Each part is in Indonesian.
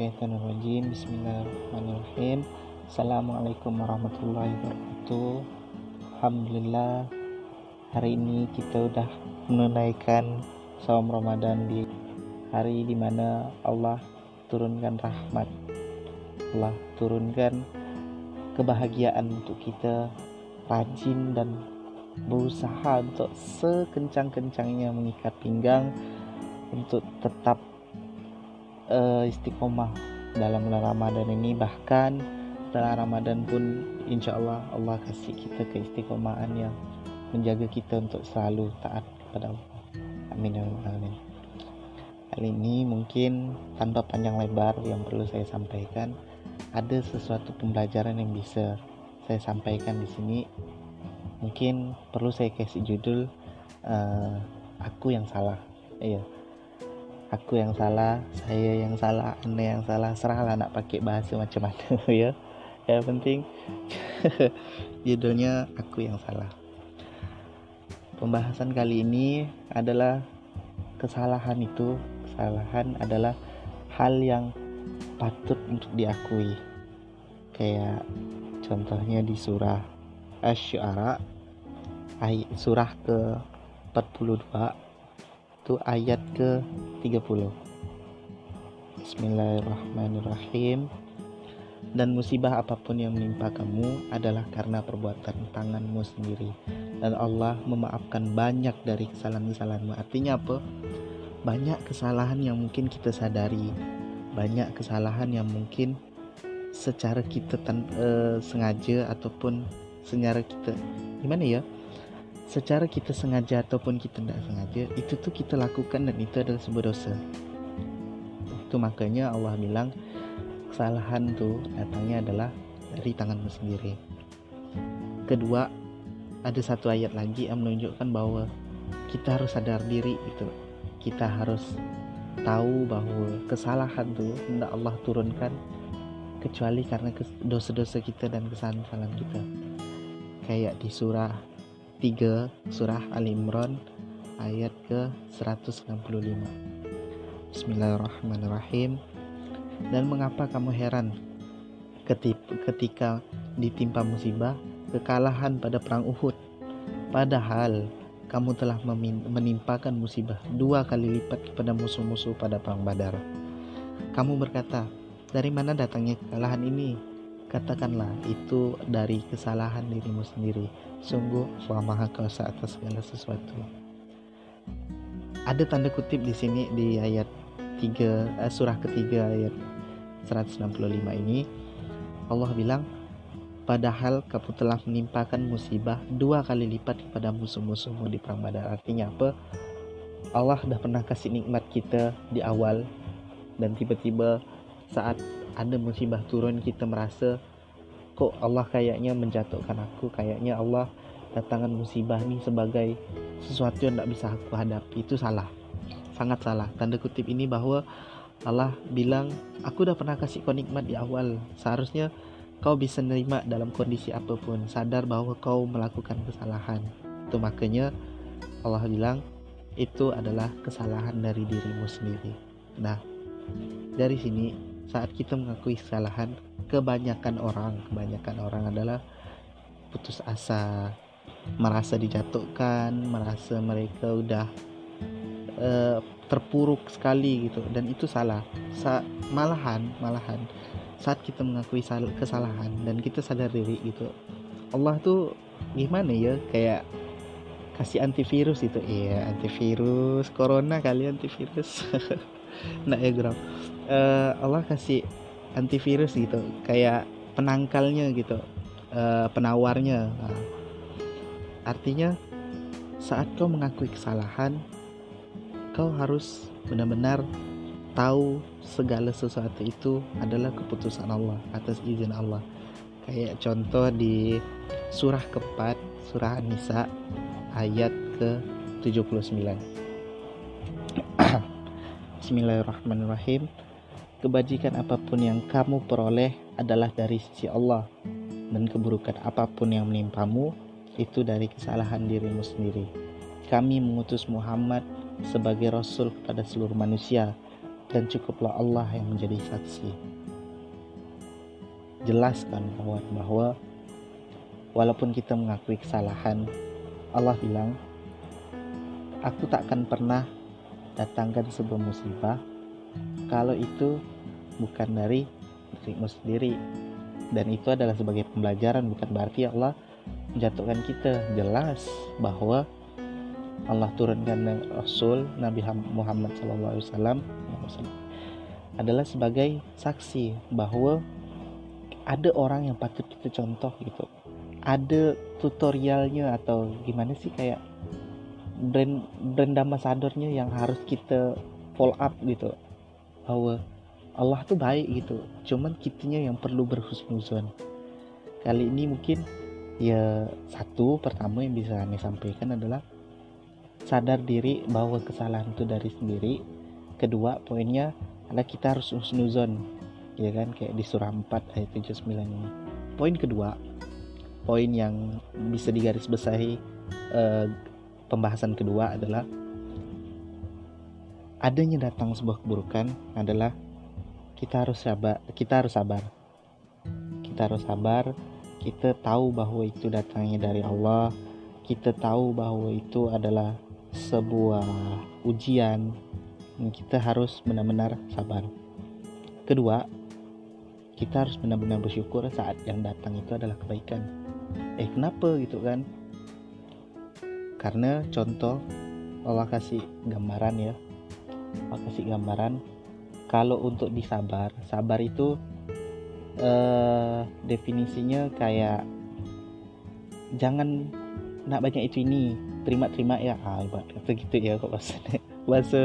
minasyaitonirrajim Bismillahirrahmanirrahim. Assalamualaikum warahmatullahi wabarakatuh. Alhamdulillah Hari ini kita udah menunaikan Saum Ramadan di hari di mana Allah turunkan rahmat. Allah turunkan kebahagiaan untuk kita Rajin dan berusaha untuk sekencang-kencangnya mengikat pinggang Untuk tetap uh, istiqomah dalam bulan Ramadan ini. Bahkan setelah Ramadan pun insya Allah Allah kasih kita keistiqomahan yang menjaga kita untuk selalu taat kepada Allah. Amin ya amin kali ini mungkin tanpa panjang lebar yang perlu saya sampaikan ada sesuatu pembelajaran yang bisa saya sampaikan di sini. Mungkin perlu saya kasih judul uh, aku yang salah. Iya aku yang salah saya yang salah anda yang salah. Serahlah nak pakai bahasa macam mana ya. Yang penting judulnya aku yang salah. Pembahasan kali ini adalah kesalahan itu. Kesalahan adalah hal yang patut untuk diakui. Kayak contohnya di surah Asy-Syu'ara surah ke 42 itu ayat ke 30 Bismillahirrahmanirrahim. Dan musibah apa pun yang menimpa kamu adalah karena perbuatan tanganmu sendiri. Dan Allah memaafkan banyak dari kesalahan-kesalahanmu. Artinya apa? Banyak kesalahan yang mungkin kita sadari. Banyak kesalahan yang mungkin secara kita tan uh, sengaja ataupun secara kita. Gimana ya secara kita sengaja ataupun kita tidak sengaja itu tuh kita lakukan dan itu adalah sebuah dosa. Itu makanya Allah bilang kesalahan tuh datangnya adalah dari tanganmu sendiri. Kedua ada satu ayat lagi yang menunjukkan bahwa kita harus sadar diri itu kita harus tahu bahwa kesalahan tuh tidak Allah turunkan kecuali karena dosa-dosa kita dan kesalahan-kesalahan kita. Kayak di surah 3 surah Al Imran ayat ke 165 Bismillahirrahmanirrahim. Dan mengapa kamu heran ketika ditimpa musibah kekalahan pada perang Uhud? Padahal kamu telah menimpakan musibah dua kali lipat kepada musuh-musuh pada perang Badar. Kamu berkata dari mana datangnya kekalahan ini katakanlah itu dari kesalahan dirimu sendiri Sungguh Allah Maha Kuasa atas segala sesuatu. Ada tanda kutip di sini di ayat 3 eh, surah ketiga ayat 165 ini Allah bilang padahal kamu telah menimpakan musibah dua kali lipat kepada musuh-musuhmu di perang Badar. Artinya apa? Allah dah pernah kasih nikmat kita di awal dan tiba-tiba saat ada musibah turun kita merasa kok Allah kayaknya menjatuhkan aku? Kayaknya Allah datangkan musibah ini sebagai sesuatu yang tidak bisa aku hadapi. Itu salah. Sangat salah. Tanda kutip ini bahwa Allah bilang aku udah pernah kasih kau nikmat di awal. Seharusnya kau bisa nerima dalam kondisi apa pun. Sadar bahwa kau melakukan kesalahan. Itu makanya Allah bilang itu adalah kesalahan dari dirimu sendiri. Nah dari sini saat kita mengakui kesalahan kebanyakan orang kebanyakan orang adalah putus asa merasa dijatuhkan merasa mereka udah uh, terpuruk sekali gitu. Dan itu salah. Sa malahan malahan saat kita mengakui kesalahan dan kita sadar diri gitu Allah tuh gimana ya? Kayak kasih antivirus itu. Iya antivirus corona kali antivirus nah ya uh, Allah kasih antivirus gitu kayak penangkalnya gitu uh, penawarnya. Nah, artinya saat kau mengakui kesalahan kau harus benar-benar tahu segala sesuatu itu adalah keputusan Allah atas izin Allah. Kayak contoh di surah keempat surah An-Nisa ayat ke 79 Bismillahirrahmanirrahim. Kebajikan apa pun yang kamu peroleh adalah dari sisi Allah. Dan keburukan apa pun yang menimpamu itu dari kesalahan dirimu sendiri. Kami mengutus Muhammad sebagai rasul kepada seluruh manusia dan cukuplah Allah yang menjadi saksi. Jelaskan kawan bahwa walaupun kita mengakui kesalahan Allah bilang aku tak akan pernah datangkan sebuah musibah. Kalau itu bukan dari dirimu sendiri. Dan itu adalah sebagai pembelajaran bukan berarti Allah menjatuhkan kita. Jelas bahwa Allah turunkan Rasul Nabi Muhammad SAW adalah sebagai saksi bahwa ada orang yang patut kita contoh gitu. Ada tutorialnya atau gimana sih kayak brand brand ambassadornya yang harus kita follow up gitu. Bahwa Allah tuh baik gitu. Cuman kitanya yang perlu berhusnuzon. Kali ini mungkin ya satu pertama yang bisa kami sampaikan adalah sadar diri bahwa kesalahan itu dari sendiri. Kedua poinnya adalah kita harus husnuzon. Ya kan kayak di surah 4 ayat 79 ini. Poin kedua poin yang bisa digarisbawahi eh, pembahasan kedua adalah adanya datang sebuah keburukan adalah kita harus sabar kita harus sabar. Kita harus sabar kita tahu bahwa itu datangnya dari Allah kita tahu bahwa itu adalah sebuah ujian kita harus benar-benar sabar. Kedua kita harus benar-benar bersyukur saat yang datang itu adalah kebaikan. Eh kenapa gitu kan karena contoh Allah kasih gambaran ya. Allah kasih gambaran. Kalau untuk disabar sabar itu eh, definisinya kayak jangan nak banyak itu ini terima-terima ya. Ah kata gitu ya kok bahasa bahasa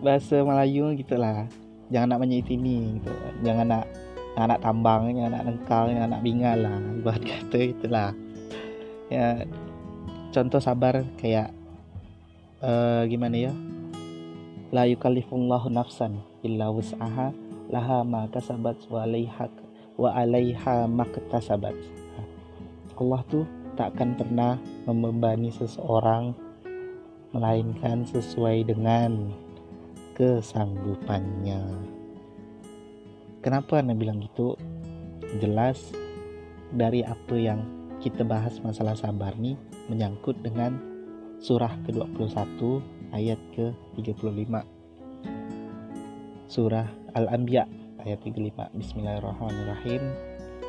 bahasa Melayu gitulah. Jangan nak banyak itu ini gitu. Jangan nak anak tambang anak nengkal anak bingal lah. Buat kata itulah ya contoh sabar kayak uh, gimana ya la yukallifullahu nafsan illa wus'aha laha ma kasabat wa alaiha wa alaiha maktasabat Allah tuh tak akan pernah membebani seseorang melainkan sesuai dengan kesanggupannya. Kenapa Anda bilang gitu? Jelas dari apa yang kita bahas masalah sabar nih menyangkut dengan surah ke-21 ayat ke-35. Surah Al-Anbiya ayat 35. Bismillahirrahmanirrahim.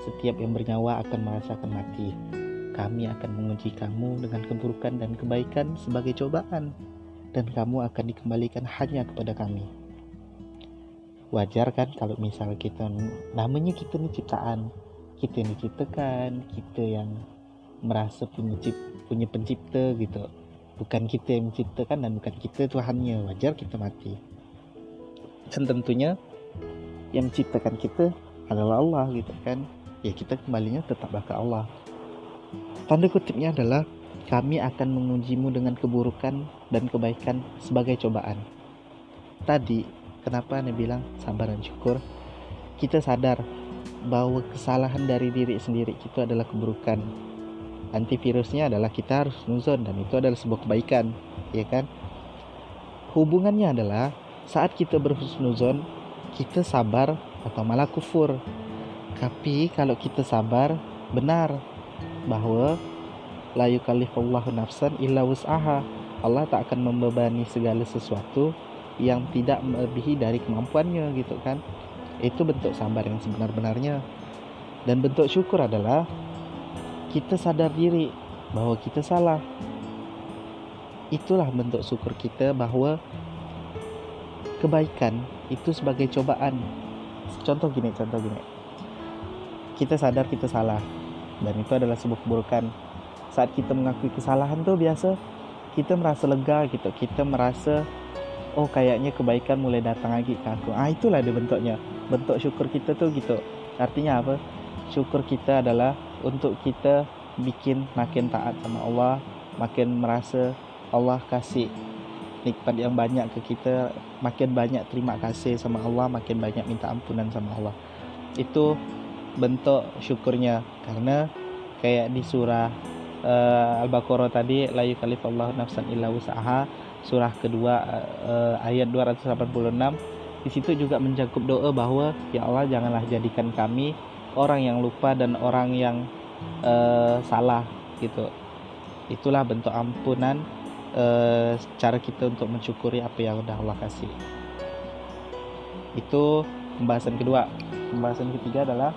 Setiap yang bernyawa akan merasakan mati. Kami akan menguji kamu dengan keburukan dan kebaikan sebagai cobaan dan kamu akan dikembalikan hanya kepada kami wajar kan kalau misal kita namanya kita nih ciptaan kita yang diciptakan kita yang merasa punya cip, punya pencipta gitu. Bukan kita yang menciptakan dan bukan kita Tuhannya wajar kita mati. Dan tentunya yang menciptakan kita adalah Allah gitu kan. Ya kita kembalinya tetaplah ke Allah. Tanda kutipnya adalah kami akan mengujimu dengan keburukan dan kebaikan sebagai cobaan. Tadi Kenapa Anda bilang sabar dan syukur? Kita sadar bahwa kesalahan dari diri sendiri itu adalah keburukan. Antivirusnya adalah kita harus nuzon dan itu adalah sebuah kebaikan, ya kan? Hubungannya adalah saat kita berhusnuzon, kita sabar atau malah kufur. Tapi kalau kita sabar, benar bahwa la yukallifullahu nafsan illa wus'aha. Allah tak akan membebani segala sesuatu yang tidak melebihi dari kemampuannya gitu kan itu bentuk sabar yang sebenar-benarnya. Dan bentuk syukur adalah kita sadar diri bahwa kita salah. Itulah bentuk syukur kita bahwa kebaikan itu sebagai cobaan. Contoh gini contoh gini. Kita sadar kita salah dan itu adalah sebuah keburukan. Saat kita mengakui kesalahan tuh biasa kita merasa lega gitu. Kita merasa oh kayaknya kebaikan mulai datang lagi ke aku. Ah itulah dia bentuknya bentuk syukur kita tuh gitu. Artinya apa? Syukur kita adalah untuk kita bikin makin taat sama Allah makin merasa Allah kasih nikmat yang banyak ke kita makin banyak terima kasih sama Allah makin banyak minta ampunan sama Allah. Itu bentuk syukurnya. Karena kayak di surah uh, Al-Baqarah tadi la yukallifallahu nafsan illa usaha surah kedua uh, ayat 286 di situ juga mencakup doa bahwa ya Allah janganlah jadikan kami orang yang lupa dan orang yang uh, salah gitu. Itulah bentuk ampunan uh, cara kita untuk mensyukuri apa yang udah Allah kasih. Itu pembahasan kedua. Pembahasan ketiga adalah